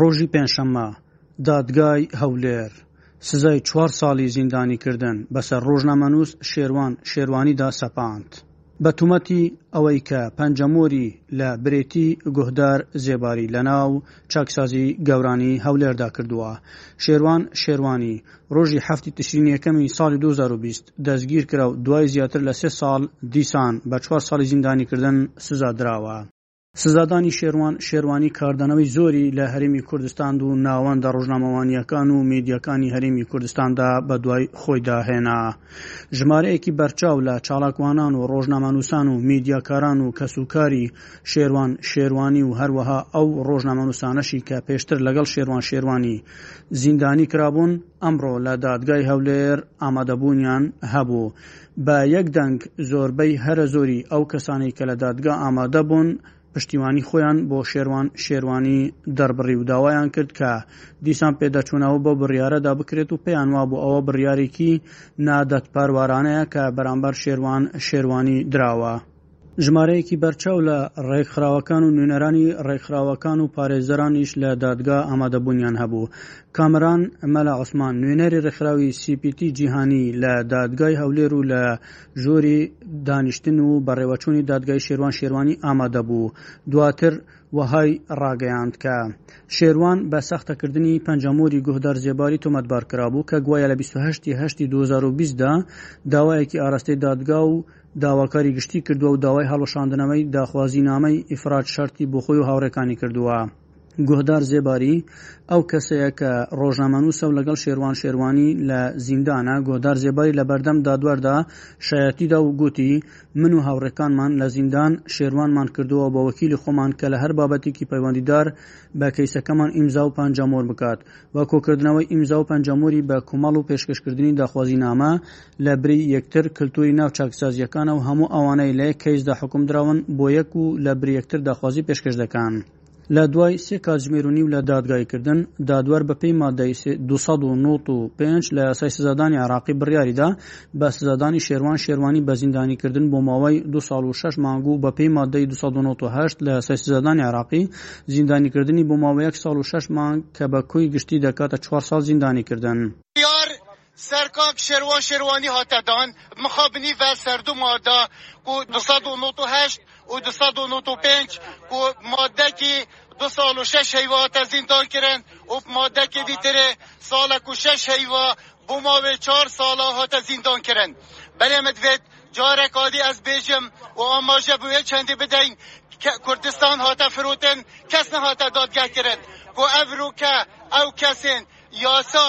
ڕۆژی پێنجشەممە، دادگای هەولێر سزای چوار ساڵی زیندانیکردن بەسەر ڕۆژنامەنووس شێروان شێروانیدا سەپاند، بە تومەتی ئەوەی کە پەنجەمۆری لە برێتی گوهدار زێباری لەناو چاکسازی گەورانی هەولێردا کردووە. شێروان شێروانی ڕۆژی حەفتی تشرینی یەکەمی ساڵی دوو هەزار و بیست دەستگیر کرا و دوای زیاتر لە سێ ساڵ دیسان بە چوار ساڵی زیندانیکردن سزا دراوە. سزادانی شێروان شێروانی کاردانەوەی زۆری لە هەرێمی کوردستاند و ناوەندە ڕۆژنامەوانییەکان و میدیاکانی هەرێمی کوردستاندا بەدوای خۆیدا هێنا. ژمارەیەکی بەرچاو لە چاڵاکوانان و ڕۆژنامەنووسان و میدیاکاران و کەسوکاری شێروان شێروانی و هەروەها ئەو ڕۆژنامەنووسانەشی کە پێشتر لەگەڵ شێروان شێروانی زیندانی کرابوون، ئەمڕۆ لە دادگای هەولێر ئامادەبوونیان هەبوو. بە یەک دەنگ زۆربەی هەرە زۆری ئەو کەسانەی کە لە دادگا ئامادە بوون، پشتیوانی خۆیان بۆ شێروان شێروانی دەربڕی و داوایان کرد کە دیسان پێدەچوونەوە بەو بڕیارەدا بکرێت و پێیان وابوو ئەوە بڕیارێکی نادادپەروارانەیە کە بەرامبەر شێروان شێروانی دراوە. ژمارەیەکی بەرچاو لە ڕێکخراوەکان و نوێنەرانی ڕێکخراوەکان و پارێزەرانیش لە دادگا ئامادەبوونیان هەبوو. کامەران مەلا عوسمان، نوێنەری ڕێکخراوی سی پی تی جیهانی لە دادگای هەولێر و لە ژووری دانیشتن و بەڕێوەچوونی دادگای شێروان شێروانی ئامادەبوو، دواتر وەهای ڕاگەیاند کە شێروان بە ساختەکردنی پەنجەمۆری گوهدار زێباری تۆمەتبارکرابوو کە گوایە لە بیست و هەشت ی هەشتی دوو هەزار و بیست دا داوایەکی ئاراستەی دادگا و داواکاری گشتی کردووە و داوای هەڵوەشاندنەوەی داخوازینامەی ئیفراد شەرتی بۆ خۆی و هاوڕێکانی کردووە. گوهدار زێباری، ئەو کەسەیە کە ڕۆژنامەنووسە و لەگەڵ شێروان شێروانی لە زیندانە، گوهدار زێباری لە بەردەم دادوەردا شایەتی دا و گوتی، من و هاوڕێکانمان لە زیندان شێروانمان کردووە بە وەکیلی خۆمان کە لە هەر بابەتێکی پەیوەندیدار بە کەیسەکەمان ئیمزا و پەنجەمۆر بکات و کۆکردنەوەی ئیمزا و پەنجەمۆری بە کومەڵ و پێشکەشکردنی داخوازینامە لە بری یەکتر کلتوری ناو چاکسازیەکانە و هەموو ئەوانەی لە یەک کەیسدا حکوم دراون بۆ یەک و لە بری یەکتر داخوازی پێشکەش دەکان. لە دوای سێ کاتژمێر و نیو لە دادگایی کردن، دادوەر بەپێی مادەی دوو سەد و نۆت و پێنج لە یاسای سزادانی عێراقی بڕیاری دا بە سزادانی شێروان شێروانی بە زیندانی کردن بۆ ماوەی دوو ساڵ و شەش مانگ و بەپێی مادەی دوو سەد و نۆت و هەشت لە یاسای سزادانی عێراقی زیندانی کردنی بۆ ماوەی یەک ساڵ و شەش مانگ کە بە کۆی گشتی دەکاتە چوار ساڵ زیندانی کردن. سەرکاک شێروان شێروانی هاتە دان، مخابنی ڤەل سەردوو مادە کو دو سەد و نۆت و هەشت و دو سەد و نۆت و پێنج کو مادەکی دو ساڵ و شەش هەیوا هاتە زیندان کرن و مادەکی دیترێ ساڵەک و شەش هەیوا بۆ ماوەی چار ساڵە هاتە زیندان کرن. بەلێ من دوێت جارێک ئادی ئەز بێژم و ئاماژە بوێ چەندی بدەین کە کوردستان هاتە فروتن کەس نەهاتە دادگا کرن کو ئەو رووکە ئەو کەسێن یاسا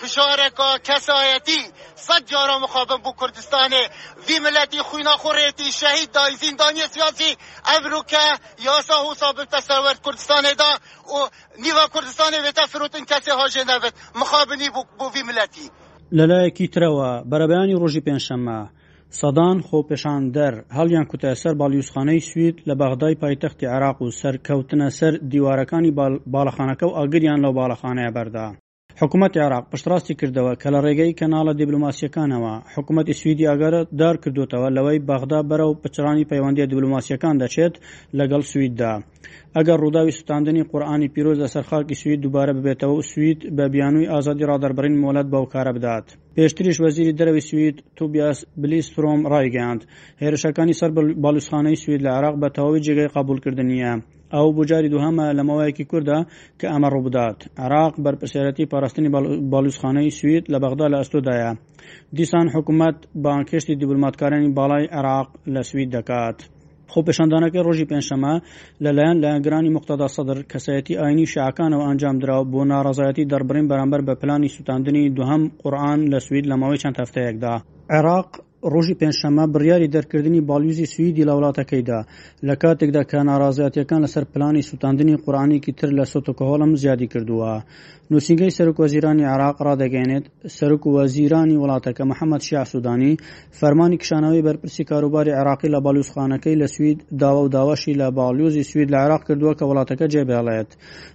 فشارەکا کەسایەتی سەد جارا مخابن بو کوردستانێ ڤی ملەتی خوینا خو رێتی شەهید دای زیندانیە سیاسی ئەم روکە یاسا هوسا ببتە سەروەرد کوردستانێ دا و نیوا کوردستانێ وێتە فروتن کەسێ هاژێ نەبت مخابنی بو بو ڤی ملەتی. لەلایەکی ترەوە، بەرەبەیانی ڕۆژی پێنجشەممە، سەدان خۆپێشاندەر هەڵیانکوتە سەر باڵیوزخانەی سوید لە بەغدای پایتەختی عێراق و سەرکەوتنە سەر دیوارەکانی باڵەخانەکە و ئاگریان لەو باڵەخانەیە بەردا. حکومەتی عێراق پشتڕاستی کردەوە کە لە ڕێگەی کەناڵە دیبلۆماسییەکانەوە حکومەتی سویدی ئاگادار دار کردووەتەوە لەوەی بەغدا بەرەو پچڕانی پەیوەندییە دیبلۆماسییەکان دەچێت لەگەڵ سویددا ئەگەر ڕووداوی سوتاندنی قورئانی پیرۆز لەسەر خاکی سوید دووبارە ببێتەوە و سوید بە بیانووی ئازادی ڕادەربڕین مۆلەت بەو کارە بدات. پێشتریش وەزیری دەرەوەی سوید توبیاس بلیسترۆم ڕایگەیاند هێرشەکانی سەر باڵوسخانەی سوید لە عێراق بە تەواوی جێگای قبوڵکردن نییە. ئەو بۆ جاری دووهەمە لە ماوەیەکی کووردا کە ئەمە ڕووبدات عراق بەرپسیارەتی پاراستنی باڵوزخانەی سوید لە بەغدا لە ئەستۆدایە دیسان حکوومەت بانکشتی دیبلوماتکارانی باڵای عراق لە سوید دەکات. خۆپێشاندانەکەی ڕۆژی پێنجشەمە لەلایەن لایەنگرانی مختدا سەدر کەسایەتی ئاینی شعەکانەوە ئەنجام دراو بۆ ناڕزایەتی دەربڕین بەرامبەر بە پلانی سووتاندنی دوهەم قورآن لە سوید لە ماوەی چەند هەفتەیەکدا عێراق ڕۆژی پێنجشەممە بڕیاری دەرکردنی باڵیوزی سویدی لە وڵاتەکەیدا لە کاتێکدا کە ناڕازیاتیەکان لەسەر پلانی سووتاندنی قورانێکی تر لە سۆتۆکۆهۆڵم زیادی کردووە نووسینگەی سەرک وەزیرانی عراق ڕادەگەێنێت سەرک وەزیرانی وڵاتەکە محەممەد شیع سوودانی فەرمانی کشانەوەی بەرپرسی کاروباری عراقی لە باڵیوزخانەکەی لە سوید داوا و داواشی لە باڵیوزی سوید لە عراق کردووە کە وڵاتەکە جێبێڵێت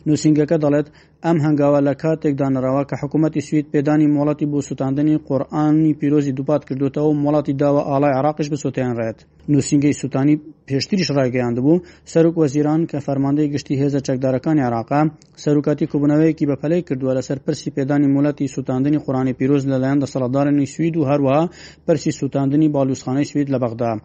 نووسینگەکە دەڵێت ئەم هەنگاوە لە کاتێکدا نراوە کە حکوومەتی سوید پێدانی مۆڵەتی بۆ سووتاندنی قۆرئانی پیرۆزی دووپات کردوێتەوە و مۆڵەتی داوە ئاڵای عراقش بسووتێنرێت نووسینگەی سووتانی پێشتریش ڕایگەیاندبوو سەرک وەزیران کە فەرماندەی گشتی هێزە چەکدارەکانی عراقا سەرکاتی کوبنەوەیەکی بەپەلەی کردووە لەسەر پرسی پێدانی مولەتی سووتاندنی قورانی پیرۆز لەلایەن دەسەڵاتدارانی سوید و هەروەها پرسی سووتاندنی باڵوسخانەی سوید لە بەغدا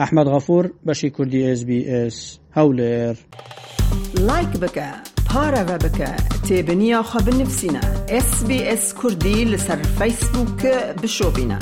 ئەحمەد غەفور بەشی کوردی ئێس بی ئێس هەولێر. لایک بکە پارەڤە بکە تێبنیا خە بنفسینە ئێس بی ئێس کوردی لەسەر فەیسبووک بشۆبینە.